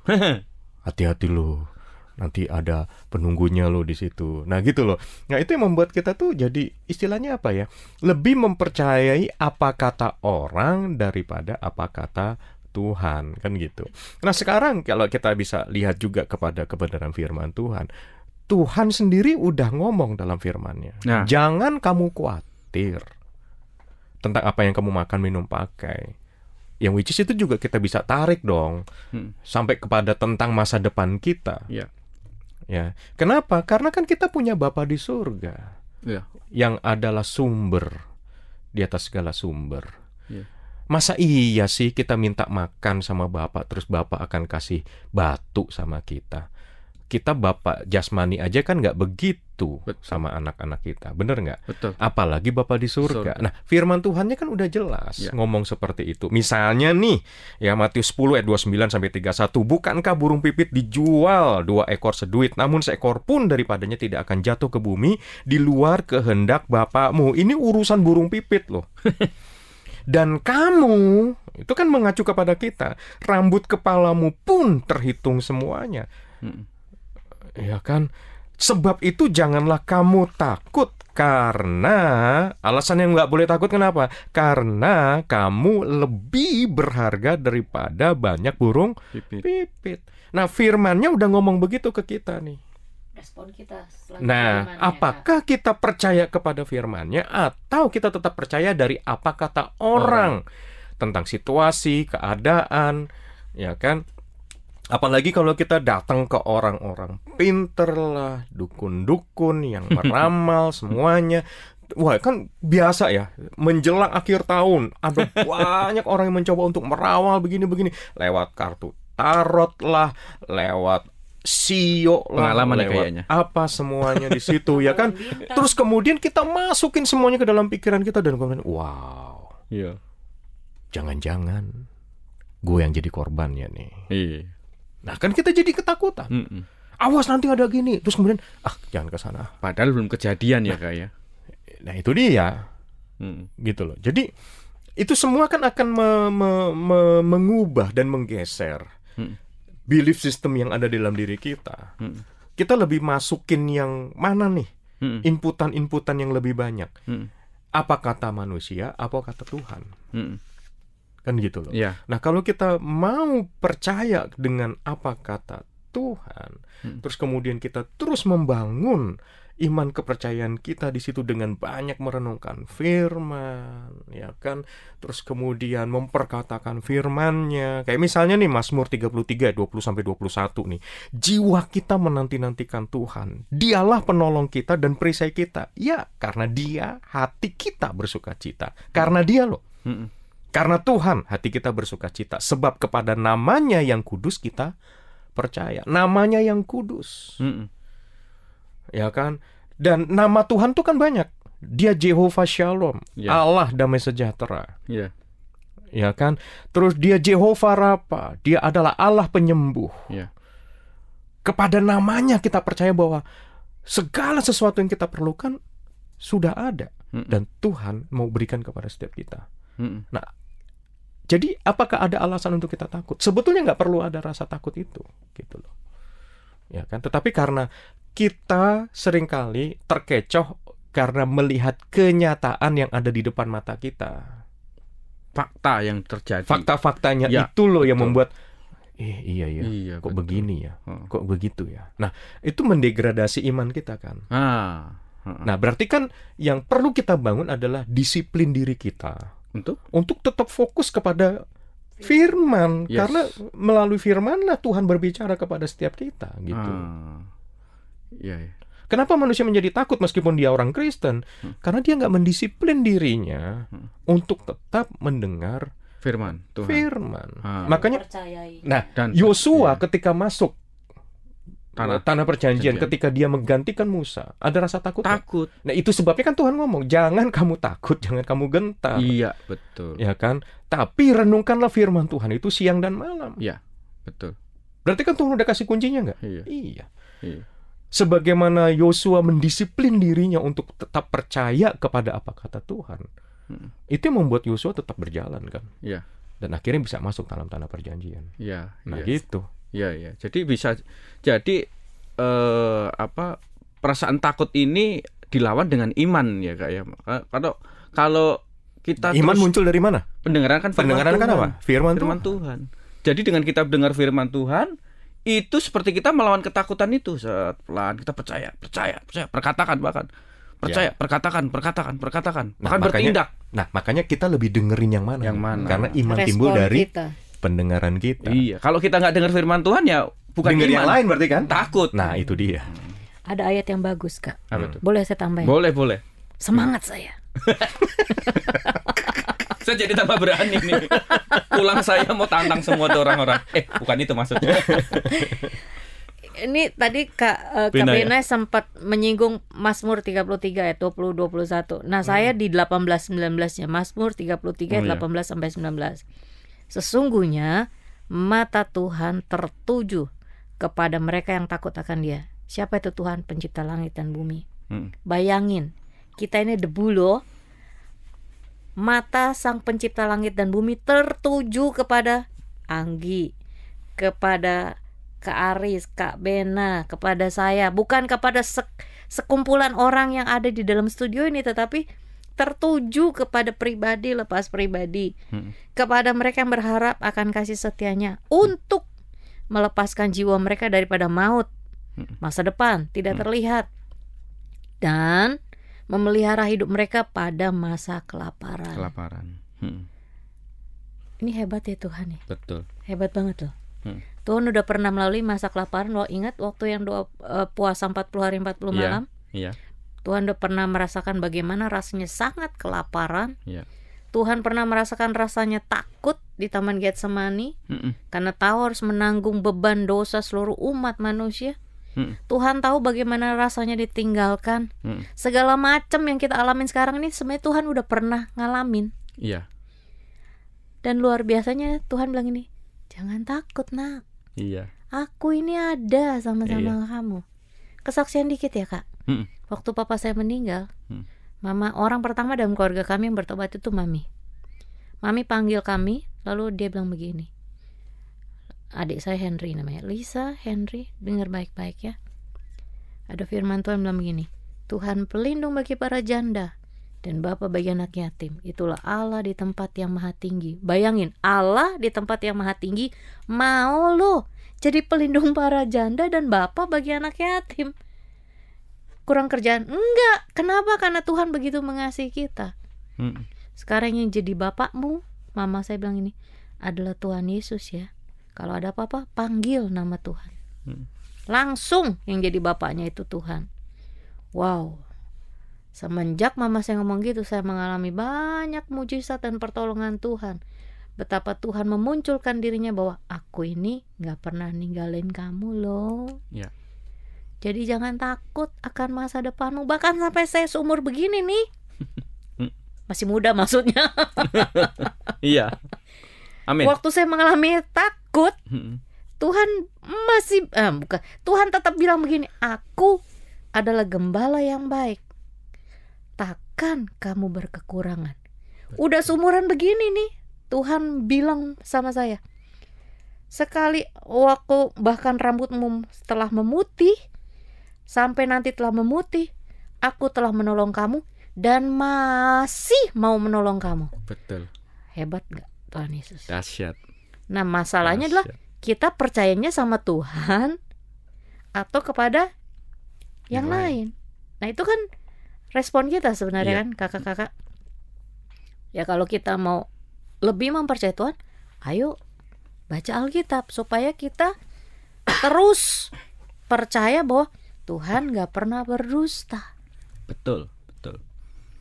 Hati-hati loh nanti ada penunggunya lo di situ. Nah gitu loh. Nah itu yang membuat kita tuh jadi istilahnya apa ya? Lebih mempercayai apa kata orang daripada apa kata Tuhan kan gitu. Nah sekarang kalau kita bisa lihat juga kepada kebenaran firman Tuhan, Tuhan sendiri udah ngomong dalam firmannya. Nah. Jangan kamu khawatir tentang apa yang kamu makan, minum, pakai yang which is itu juga kita bisa tarik dong hmm. sampai kepada tentang masa depan kita. Yeah. Ya, kenapa? Karena kan kita punya Bapa di surga, ya. yang adalah sumber di atas segala sumber. Ya. Masa iya sih kita minta makan sama Bapak, terus Bapak akan kasih batu sama kita? Kita bapak jasmani aja kan nggak begitu Betul. sama anak-anak kita, bener nggak? Betul. Apalagi bapak di surga. surga. Nah, firman Tuhannya kan udah jelas ya. ngomong seperti itu. Misalnya nih, ya Matius 10 ayat 29 sampai 31, bukankah burung pipit dijual dua ekor seduit, namun seekor pun daripadanya tidak akan jatuh ke bumi di luar kehendak bapakmu. Ini urusan burung pipit loh. Dan kamu itu kan mengacu kepada kita. Rambut kepalamu pun terhitung semuanya. Hmm ya kan? Sebab itu janganlah kamu takut karena alasan yang nggak boleh takut kenapa? Karena kamu lebih berharga daripada banyak burung pipit. pipit. Nah firmannya udah ngomong begitu ke kita nih. Respon kita. Nah, apakah kita percaya kepada firmannya atau kita tetap percaya dari apa kata orang, orang. tentang situasi, keadaan, ya kan? Apalagi kalau kita datang ke orang-orang pinter lah, dukun-dukun yang meramal semuanya. Wah kan biasa ya, menjelang akhir tahun ada banyak orang yang mencoba untuk merawal begini-begini lewat kartu tarot lah, lewat sio lah, Pengalaman lewat kayaknya. apa semuanya di situ ya kan. Terus kemudian kita masukin semuanya ke dalam pikiran kita dan kemudian wow, iya, jangan-jangan gue yang jadi korbannya nih. Iya Nah kan kita jadi ketakutan. Mm -mm. Awas nanti ada gini. Terus kemudian ah jangan ke sana. Padahal belum kejadian ya kak ya. Nah itu dia. Mm. Gitu loh. Jadi itu semua kan akan me, me, me, mengubah dan menggeser mm. belief system yang ada dalam diri kita. Mm. Kita lebih masukin yang mana nih? Mm. Inputan-inputan yang lebih banyak. Mm. Apa kata manusia? Apa kata Tuhan? Mm kan gitu loh. Yeah. Nah kalau kita mau percaya dengan apa kata Tuhan, hmm. terus kemudian kita terus membangun iman kepercayaan kita di situ dengan banyak merenungkan firman, ya kan? Terus kemudian memperkatakan firmannya. Kayak misalnya nih Mazmur 33 20 sampai 21 nih. Jiwa kita menanti-nantikan Tuhan. Dialah penolong kita dan perisai kita. Ya, karena Dia hati kita bersuka cita. Karena Dia loh. Hmm karena Tuhan hati kita bersuka cita sebab kepada namanya yang kudus kita percaya. Namanya yang kudus. Mm Ya kan? Dan nama Tuhan tuh kan banyak. Dia Jehovah Shalom, yeah. Allah damai sejahtera. Yeah. Ya kan? Terus dia Jehovah Rapa, dia adalah Allah penyembuh. Yeah. Kepada namanya kita percaya bahwa segala sesuatu yang kita perlukan sudah ada mm dan Tuhan mau berikan kepada setiap kita. Mm Nah, jadi apakah ada alasan untuk kita takut? Sebetulnya nggak perlu ada rasa takut itu, gitu loh. Ya kan? Tetapi karena kita sering kali terkecoh karena melihat kenyataan yang ada di depan mata kita. Fakta yang terjadi. Fakta-faktanya ya, itu loh yang membuat eh iya iya, iya kok betul. begini ya, hmm. kok begitu ya. Nah, itu mendegradasi iman kita kan. Ah. Nah, berarti kan yang perlu kita bangun adalah disiplin diri kita untuk untuk tetap fokus kepada firman yes. karena melalui firmanlah Tuhan berbicara kepada setiap kita gitu. Ah. Ya, ya. Kenapa manusia menjadi takut meskipun dia orang Kristen? Hmm. Karena dia nggak mendisiplin dirinya hmm. untuk tetap mendengar firman Tuhan. Firman. Ah. Makanya, nah, Yosua ya. ketika masuk tanah. Tanah perjanjian. Janjian. ketika dia menggantikan Musa ada rasa takut takut. Gak? nah itu sebabnya kan Tuhan ngomong jangan kamu takut jangan kamu gentar. Iya betul. Ya kan? Tapi renungkanlah firman Tuhan itu siang dan malam. Iya betul. Berarti kan Tuhan udah kasih kuncinya nggak? Iya. iya. Iya. Sebagaimana Yosua mendisiplin dirinya untuk tetap percaya kepada apa kata Tuhan hmm. itu yang membuat Yosua tetap berjalan kan? Iya. Dan akhirnya bisa masuk dalam tanah perjanjian. Iya nah iya. gitu Ya ya. Jadi bisa jadi eh, apa perasaan takut ini dilawan dengan iman ya kak ya. Kalau kalau kita iman muncul dari mana? Pendengaran kan pendengaran kan apa? Firman, firman Tuhan. Tuhan. Jadi dengan kita dengar firman Tuhan itu seperti kita melawan ketakutan itu pelan kita percaya percaya percaya perkatakan bahkan percaya ya. perkatakan perkatakan perkatakan nah, bahkan makanya, bertindak nah makanya kita lebih dengerin yang mana yang mana karena iman Respon timbul dari kita pendengaran kita. Iya, kalau kita nggak dengar firman Tuhan ya bukan Dengar yang lain berarti kan? Takut. Nah, itu dia. Ada ayat yang bagus, Kak. Apa itu? Boleh saya tambahin? Boleh, boleh. Semangat saya. saya jadi tambah berani nih. Pulang saya mau tantang semua tuh orang-orang. Eh, bukan itu maksudnya. ini tadi Kak uh, Kak Bena ya? sempat menyinggung Mazmur 33 ayat 20 21. Nah, saya di 18 19-nya Mazmur 33 ayat Hmm. Oh, iya. 18 sampai 19. Sesungguhnya mata Tuhan tertuju kepada mereka yang takut akan Dia. Siapa itu Tuhan pencipta langit dan bumi? Hmm. Bayangin, kita ini debu loh. Mata sang pencipta langit dan bumi tertuju kepada Anggi, kepada Kak Aris, Kak Bena, kepada saya, bukan kepada sek- sekumpulan orang yang ada di dalam studio ini, tetapi tertuju kepada pribadi lepas pribadi, Hmm. kepada mereka yang berharap akan kasih setianya untuk melepaskan jiwa mereka daripada maut, masa depan tidak terlihat, dan memelihara hidup mereka pada masa kelaparan. Kelaparan. Hmm. Ini hebat ya Tuhan ya, Betul. hebat banget loh. Hmm. Tuhan udah pernah melalui masa kelaparan lo ingat waktu yang doa eh, puasa 40 hari 40 Iya. malam Iya. Tuhan udah pernah merasakan bagaimana rasanya sangat kelaparan Iya. Tuhan pernah merasakan rasanya takut di Taman Getsemani Mm-mm. karena tahu harus menanggung beban dosa seluruh umat manusia Mm. Tuhan tahu bagaimana rasanya ditinggalkan Mm. segala macam yang kita alamin sekarang ini sebenarnya Tuhan udah pernah ngalamin Iya. dan luar biasanya Tuhan bilang ini jangan takut nak Iya. aku ini ada sama-sama Iya. kamu kesaksian dikit ya kak Mm. Waktu papa saya meninggal Hmm. mama orang pertama dalam keluarga kami yang bertobat itu mami. Mami panggil kami lalu dia bilang begini. Adik saya Henry namanya. Lisa Henry dengar baik-baik ya. Ada firman Tuhan bilang begini Tuhan pelindung bagi para janda dan Bapa bagi anak yatim. Itulah Allah di tempat yang maha tinggi. Bayangin Allah di tempat yang maha tinggi mau lo jadi pelindung para janda dan Bapa bagi anak yatim kurang kerjaan? Enggak. Kenapa? Karena Tuhan begitu mengasihi kita. Mm. sekarang yang jadi bapakmu mama saya bilang ini adalah Tuhan Yesus ya. Kalau ada apa-apa panggil nama Tuhan. Hmm. langsung yang jadi bapaknya itu Tuhan. Wow. Semenjak mama saya ngomong gitu saya mengalami banyak mujizat dan pertolongan Tuhan. Betapa Tuhan memunculkan dirinya bahwa aku ini nggak pernah ninggalin kamu loh. Iya. Jadi jangan takut akan masa depanmu bahkan sampai saya seumur begini nih masih muda maksudnya Iya. Amin. waktu saya mengalami takut Mm. Tuhan masih eh, bukan Tuhan tetap bilang begini aku adalah gembala yang baik takkan kamu berkekurangan udah seumuran begini nih Tuhan bilang sama saya sekali waktu bahkan rambutmu setelah memutih sampai nanti telah memutih aku telah menolong kamu dan masih mau menolong kamu Betul. hebat nggak Tuhan Yesus Dahsyat. Nah, masalahnya adalah kita percayanya sama Tuhan atau kepada yang, Yang lain. Nah, itu kan respon kita sebenarnya Iya. kan, kakak-kakak. Ya kalau kita mau lebih mempercayai Tuhan, ayo baca Alkitab supaya kita terus percaya bahwa Tuhan nggak pernah berdusta. Betul. Betul.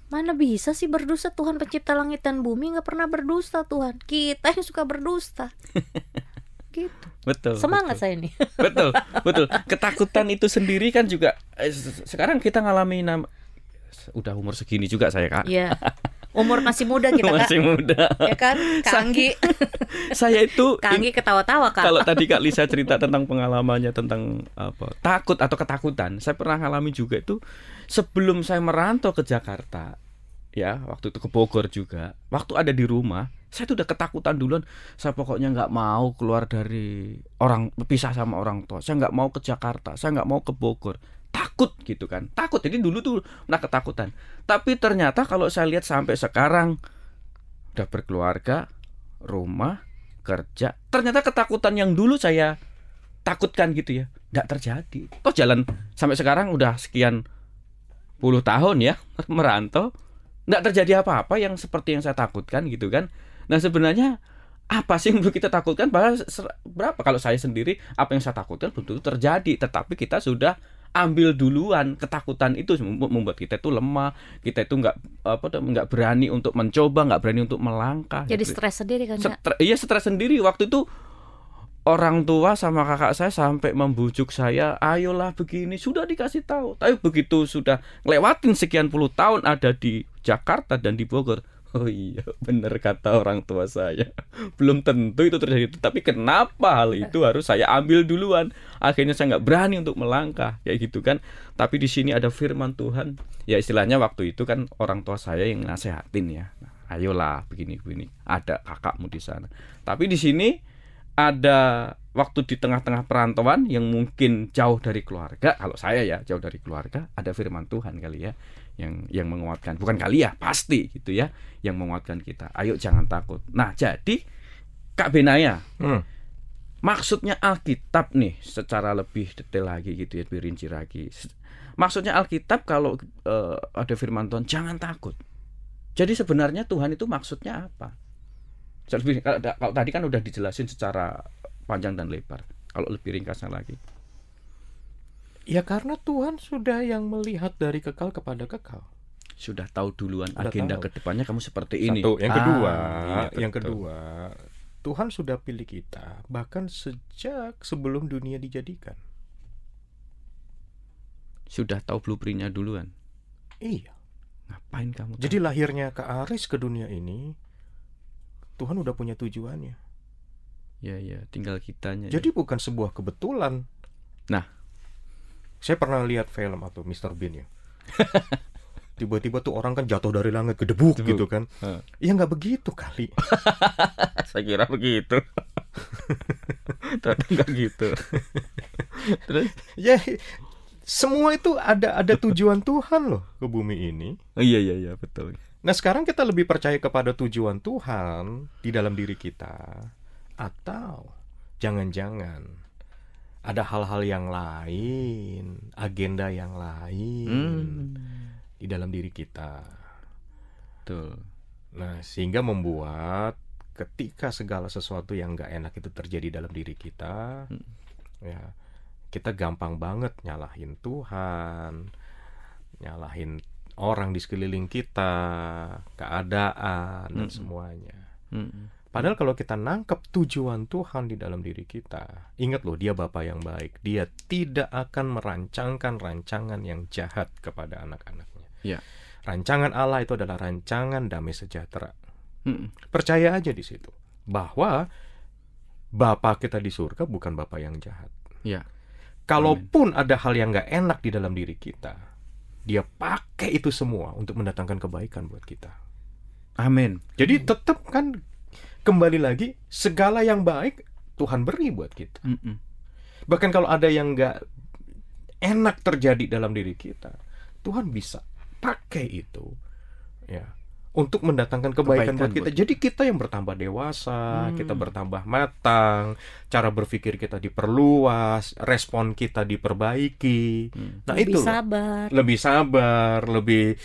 Mana bisa sih berdusta Tuhan pencipta langit dan bumi nggak pernah berdusta Tuhan. Kita yang suka berdusta. gitu. Betul. Semangat betul. saya ini. betul betul ketakutan itu sendiri kan juga eh, se- sekarang kita ngalami nam udah umur segini juga saya kak Iya. Umur masih muda kita kak. masih muda Ya kan? Kak Anggi. saya itu Kak Anggi ketawa-tawa kak. kalau tadi kak Lisa cerita tentang pengalamannya tentang apa takut atau ketakutan saya pernah ngalami juga itu sebelum saya merantau ke Jakarta ya waktu itu ke Bogor juga waktu ada di rumah saya tuh udah ketakutan duluan saya pokoknya nggak mau keluar dari orang pisah sama orang tua saya nggak mau ke Jakarta saya nggak mau ke Bogor takut gitu kan. Takut. Jadi dulu tuh pernah ketakutan. Tapi ternyata kalau saya lihat sampai sekarang udah berkeluarga rumah kerja ternyata ketakutan yang dulu saya takutkan gitu ya nggak terjadi. Toh jalan sampai sekarang udah sekian puluh tahun ya merantau nggak terjadi apa-apa yang seperti yang saya takutkan gitu kan. Nah sebenarnya apa sih yang perlu kita takutkan? Bahwa ser- berapa? Kalau saya sendiri apa yang saya takutkan belum tentu terjadi. Tetapi kita sudah ambil duluan ketakutan itu membu- membuat kita itu lemah kita itu nggak apa nggak berani untuk mencoba nggak berani untuk melangkah Jadi gitu. stres sendiri kan. Stre- iya stres sendiri waktu itu orang tua sama kakak saya sampai membujuk saya, ayolah begini, sudah dikasih tahu. Tapi begitu sudah ngelewatin sekian puluh tahun ada di Jakarta dan di Bogor, Oh iya, benar kata orang tua saya. Belum tentu itu terjadi. Tapi kenapa hal itu harus saya ambil duluan? Akhirnya saya nggak berani untuk melangkah, kayak gitu kan. Tapi di sini ada firman Tuhan. Ya istilahnya waktu itu kan orang tua saya yang nasehatin ya. Nah, ayolah begini-begini. Ada kakakmu di sana. Tapi di sini ada waktu di tengah-tengah perantauan yang mungkin jauh dari keluarga. Kalau saya ya jauh dari keluarga, ada firman Tuhan kali ya yang yang menguatkan. Bukan kali ya pasti gitu ya yang menguatkan kita. Ayo jangan takut. Nah jadi Kak Benaya hmm. maksudnya Alkitab nih secara lebih detail lagi gitu ya lebih rinci lagi. Maksudnya Alkitab kalau uh, ada firman Tuhan jangan takut. Jadi sebenarnya Tuhan itu maksudnya apa? Lebih kalau, kalau tadi kan udah dijelasin secara panjang dan lebar. Kalau lebih ringkasnya lagi Ya karena Tuhan sudah yang melihat dari kekal kepada kekal. Sudah tahu duluan sudah agenda tahu. ke depannya kamu seperti ini. Satu, yang kedua, ah, iya, yang kedua, Tuhan sudah pilih kita bahkan sejak sebelum dunia dijadikan. Sudah tahu blueprintnya duluan. Iya. Ngapain kamu? Tahu? Jadi lahirnya Kak Aris ke dunia ini, Tuhan udah punya tujuannya. Ya ya, tinggal kitanya. Jadi ya. bukan sebuah kebetulan. Nah, saya pernah lihat film atau Mr. Bean ya. Tiba-tiba tuh orang kan jatuh dari langit gedebuk gitu kan. Uh. Ya nggak begitu kali. Saya kira begitu. Ternyata nggak gitu. Terus? Ya semua itu ada ada tujuan Tuhan loh ke bumi ini. Oh, iya iya iya betul. Nah sekarang kita lebih percaya kepada tujuan Tuhan di dalam diri kita atau jangan-jangan ada hal-hal yang lain, agenda yang lain hmm. di dalam diri kita. Betul. Nah, sehingga membuat ketika segala sesuatu yang gak enak itu terjadi dalam diri kita, hmm. ya kita gampang banget nyalahin Tuhan, nyalahin orang di sekeliling kita, keadaan hmm. dan semuanya. Hmm. Padahal kalau kita nangkep tujuan Tuhan di dalam diri kita, ingat loh dia Bapak yang baik. Dia tidak akan merancangkan rancangan yang jahat kepada anak-anaknya. Ya. Rancangan Allah itu adalah rancangan damai sejahtera. Hmm. Percaya aja di situ bahwa Bapak kita di surga bukan Bapak yang jahat. Ya. Kalaupun Amin. ada hal yang nggak enak di dalam diri kita, dia pakai itu semua untuk mendatangkan kebaikan buat kita. Amin. Jadi tetap kan kembali lagi segala yang baik Tuhan beri buat kita. Mm -mm. Bahkan kalau ada yang nggak enak terjadi dalam diri kita, Tuhan bisa pakai itu, ya, untuk mendatangkan kebaikan, kebaikan buat kita. Buat... Jadi kita yang bertambah dewasa, hmm. kita bertambah matang, cara berpikir kita diperluas, respon kita diperbaiki. Hmm. Nah lebih itu sabar, lebih sabar, lebih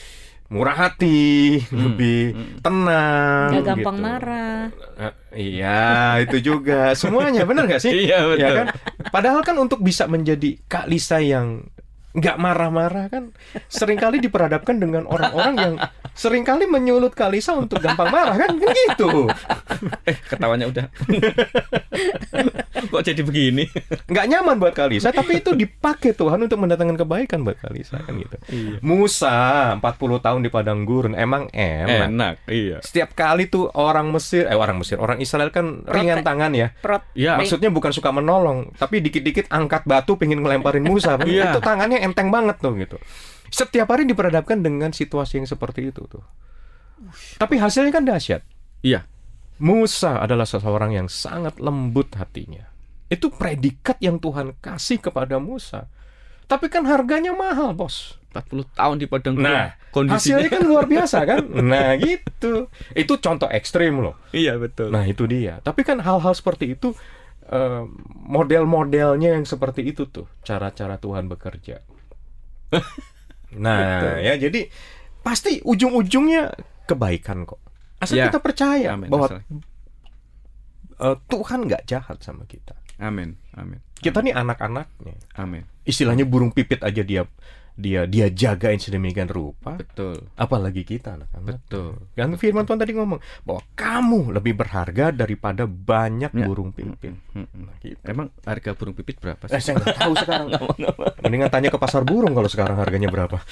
murah hati, hmm. lebih hmm. tenang, gak gampang gitu. marah. Uh, iya, itu juga semuanya benar gak sih? iya betul. Ya kan? Padahal kan untuk bisa menjadi Kak Lisa yang nggak marah-marah kan sering kali diperhadapkan dengan orang-orang yang sering kali menyulut Kalisa untuk gampang marah kan gitu. eh ketawanya udah. Kok jadi begini? Nggak nyaman buat Kalisa tapi itu dipakai Tuhan untuk mendatangkan kebaikan buat Kalisa kan gitu. Iya. Musa 40 tahun di padang gurun emang enak. Enak, iya. Setiap kali tuh orang Mesir eh orang Mesir, orang Israel kan Prote ringan tangan ya. Prot ya. Maksudnya bukan suka menolong, tapi dikit-dikit angkat batu pengen ngelemparin Musa. iya. Itu tangannya enteng banget tuh gitu. Setiap hari diperhadapkan dengan situasi yang seperti itu tuh. Tapi hasilnya kan dahsyat. Iya. Musa adalah seseorang yang sangat lembut hatinya. Itu predikat yang Tuhan kasih kepada Musa. Tapi kan harganya mahal, Bos. 40 tahun di padang Nah, kondisinya hasilnya kan luar biasa kan? Nah, gitu. Itu contoh ekstrim loh. Iya, betul. Nah, itu dia. Tapi kan hal-hal seperti itu uh, model-modelnya yang seperti itu tuh, cara-cara Tuhan bekerja. nah, Betul. ya jadi pasti ujung-ujungnya kebaikan kok. Asal ya. kita percaya Amin. bahwa uh, Tuhan nggak jahat sama kita. Amin. Amin. Kita nih anak-anaknya. Amin. Istilahnya burung pipit aja dia dia dia jagain sedemikian rupa. Betul. Apalagi kita anak-anak. Betul. Yang firman Tuhan tadi ngomong bahwa kamu lebih berharga daripada banyak ya. burung pipit. Hmm, hmm. Nah, gitu. Emang harga burung pipit berapa sih? Eh, saya nggak tahu sekarang. Mendingan tanya ke pasar burung kalau sekarang harganya berapa.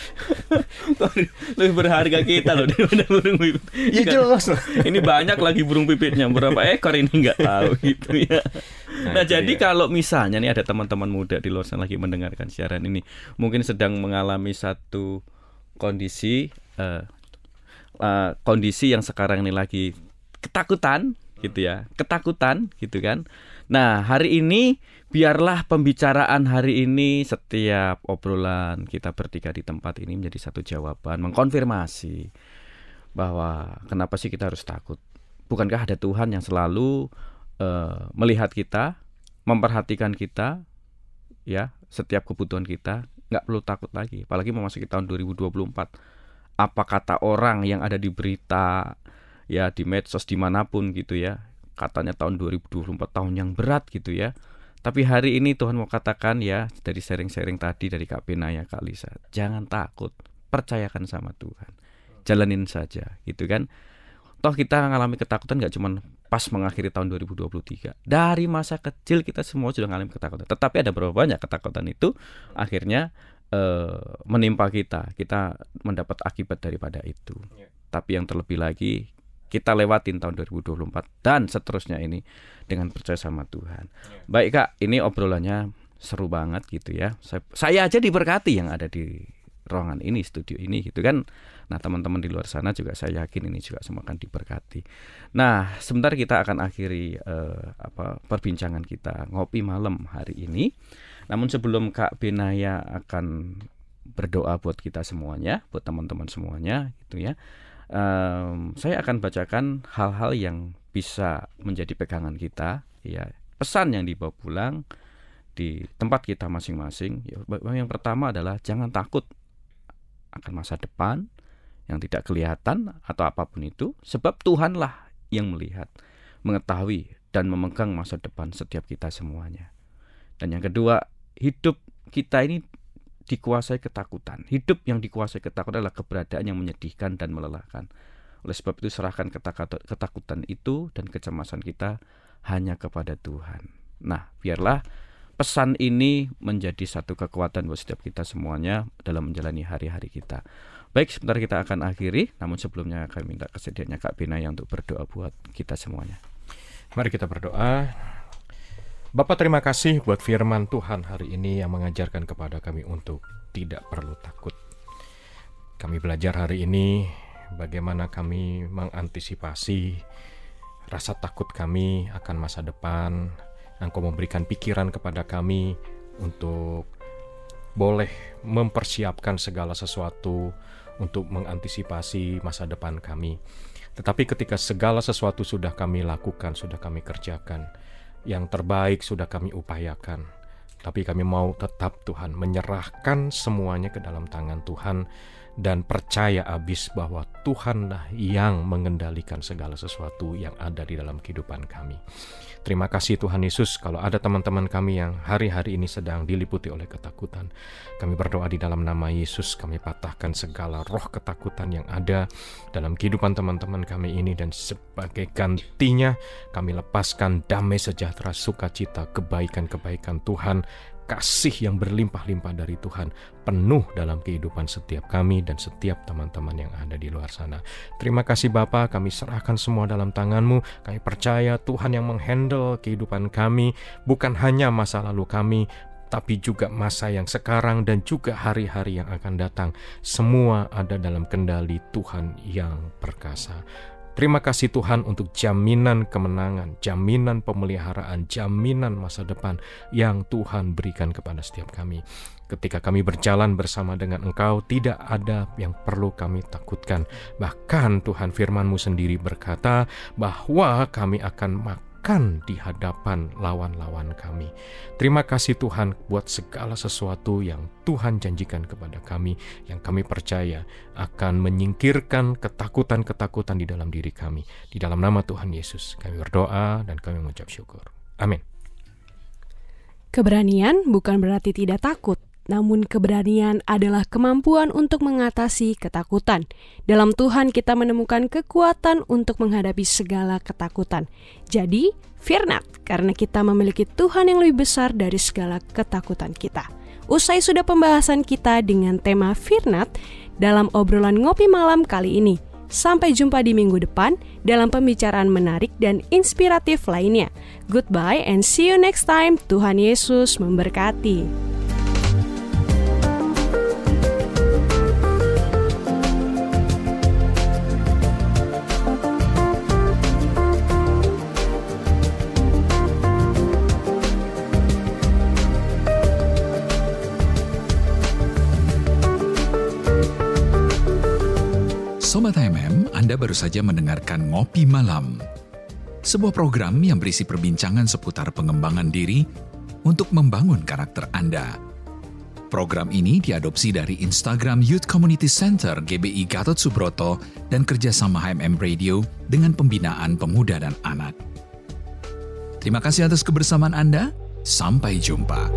lebih berharga kita loh daripada burung pipit. Iya jelas. Ini banyak lagi burung pipitnya. Berapa ekor ini nggak tahu gitu ya. Nah, nah jadi ya. kalau misalnya nih ada teman-teman muda di luar sana lagi mendengarkan siaran ini, mungkin sedang mengalami satu kondisi uh, uh, kondisi yang sekarang ini lagi ketakutan gitu ya ketakutan gitu kan. Nah hari ini biarlah pembicaraan hari ini setiap obrolan kita bertiga di tempat ini menjadi satu jawaban mengkonfirmasi bahwa kenapa sih kita harus takut? Bukankah ada Tuhan yang selalu uh, melihat kita memperhatikan kita ya setiap kebutuhan kita nggak perlu takut lagi apalagi memasuki tahun 2024 apa kata orang yang ada di berita ya di medsos di mana pun gitu ya katanya tahun 2024 tahun yang berat gitu ya. Tapi hari ini Tuhan mau katakan ya dari sharing-sharing tadi dari Kak Benaya Kak Lisa jangan takut percayakan sama Tuhan. Jalanin saja gitu kan toh kita mengalami ketakutan nggak cuma pas mengakhiri tahun 2023 dari masa kecil kita semua sudah mengalami ketakutan. Tetapi ada berapa banyak ketakutan itu akhirnya eh, menimpa kita. Kita mendapat akibat daripada itu. Yeah. tapi yang terlebih lagi kita lewatin tahun 2024 dan seterusnya ini dengan percaya sama Tuhan. Yeah. baik kak ini obrolannya seru banget gitu ya. Saya, saya aja diberkati yang ada di ruangan ini studio ini gitu kan Nah, teman-teman di luar sana juga saya yakin ini juga semua akan diberkati. Nah, sebentar kita akan akhiri uh, apa perbincangan kita ngopi malam hari ini. Namun sebelum Kak Benaya akan berdoa buat kita semuanya, buat teman-teman semuanya gitu ya. Um, saya akan bacakan hal-hal yang bisa menjadi pegangan kita ya. Pesan yang dibawa pulang di tempat kita masing-masing. Ya, yang pertama adalah jangan takut akan masa depan, yang tidak kelihatan atau apa pun itu, sebab Tuhanlah yang melihat, mengetahui dan memegang masa depan setiap kita semuanya. Dan yang kedua, hidup kita ini dikuasai ketakutan. Hidup yang dikuasai ketakutan adalah keberadaan yang menyedihkan dan melelahkan. Oleh sebab itu serahkan ketakutan itu dan kecemasan kita hanya kepada Tuhan. Nah, biarlah pesan ini menjadi satu kekuatan buat setiap kita semuanya dalam menjalani hari-hari kita. Baik, sebentar kita akan akhiri, namun sebelumnya kami minta kesediaannya Kak Binaya untuk berdoa buat kita semuanya. Mari kita berdoa. Bapak terima kasih buat firman Tuhan hari ini yang mengajarkan kepada kami untuk tidak perlu takut. Kami belajar hari ini bagaimana kami mengantisipasi rasa takut kami akan masa depan. Engkau memberikan pikiran kepada kami untuk boleh mempersiapkan segala sesuatu untuk mengantisipasi masa depan kami. Tetapi ketika segala sesuatu sudah kami lakukan, sudah kami kerjakan, yang terbaik sudah kami upayakan, tapi kami mau tetap Tuhan menyerahkan semuanya ke dalam tangan Tuhan dan percaya abis bahwa Tuhanlah yang mengendalikan segala sesuatu yang ada di dalam kehidupan kami. Terima kasih Tuhan Yesus kalau ada teman-teman kami yang hari-hari ini sedang diliputi oleh ketakutan. Kami berdoa di dalam nama Yesus, kami patahkan segala roh ketakutan yang ada dalam kehidupan teman-teman kami ini dan sebagai gantinya kami lepaskan damai sejahtera, sukacita, kebaikan-kebaikan Tuhan kasih yang berlimpah-limpah dari Tuhan penuh dalam kehidupan setiap kami dan setiap teman-teman yang ada di luar sana. Terima kasih Bapa, kami serahkan semua dalam tanganmu. Kami percaya Tuhan yang menghandle kehidupan kami, bukan hanya masa lalu kami, tapi juga masa yang sekarang dan juga hari-hari yang akan datang. Semua ada dalam kendali Tuhan yang perkasa. Terima kasih Tuhan untuk jaminan kemenangan, jaminan pemeliharaan, jaminan masa depan yang Tuhan berikan kepada setiap kami. Ketika kami berjalan bersama dengan Engkau, tidak ada yang perlu kami takutkan. Bahkan Tuhan firman-Mu sendiri berkata bahwa kami akan makan akan di hadapan lawan-lawan kami. Terima kasih Tuhan buat segala sesuatu yang Tuhan janjikan kepada kami, yang kami percaya akan menyingkirkan ketakutan-ketakutan di dalam diri kami. Di dalam nama Tuhan Yesus, kami berdoa dan kami mengucap syukur. Amin. Keberanian bukan berarti tidak takut, namun keberanian adalah kemampuan untuk mengatasi ketakutan. Dalam Tuhan kita menemukan kekuatan untuk menghadapi segala ketakutan. Jadi, fear not, karena kita memiliki Tuhan yang lebih besar dari segala ketakutan kita. Usai sudah pembahasan kita dengan tema fear not dalam obrolan ngopi malam kali ini. Sampai jumpa di minggu depan dalam pembicaraan menarik dan inspiratif lainnya. Goodbye and see you next time. Tuhan Yesus memberkati. Sobat HMM, Anda baru saja mendengarkan Ngopi Malam. Sebuah program yang berisi perbincangan seputar pengembangan diri untuk membangun karakter Anda. Program ini diadopsi dari Instagram Youth Community Center GBI Gatot Subroto dan kerjasama HMM Radio dengan pembinaan pemuda dan anak. Terima kasih atas kebersamaan Anda. Sampai jumpa.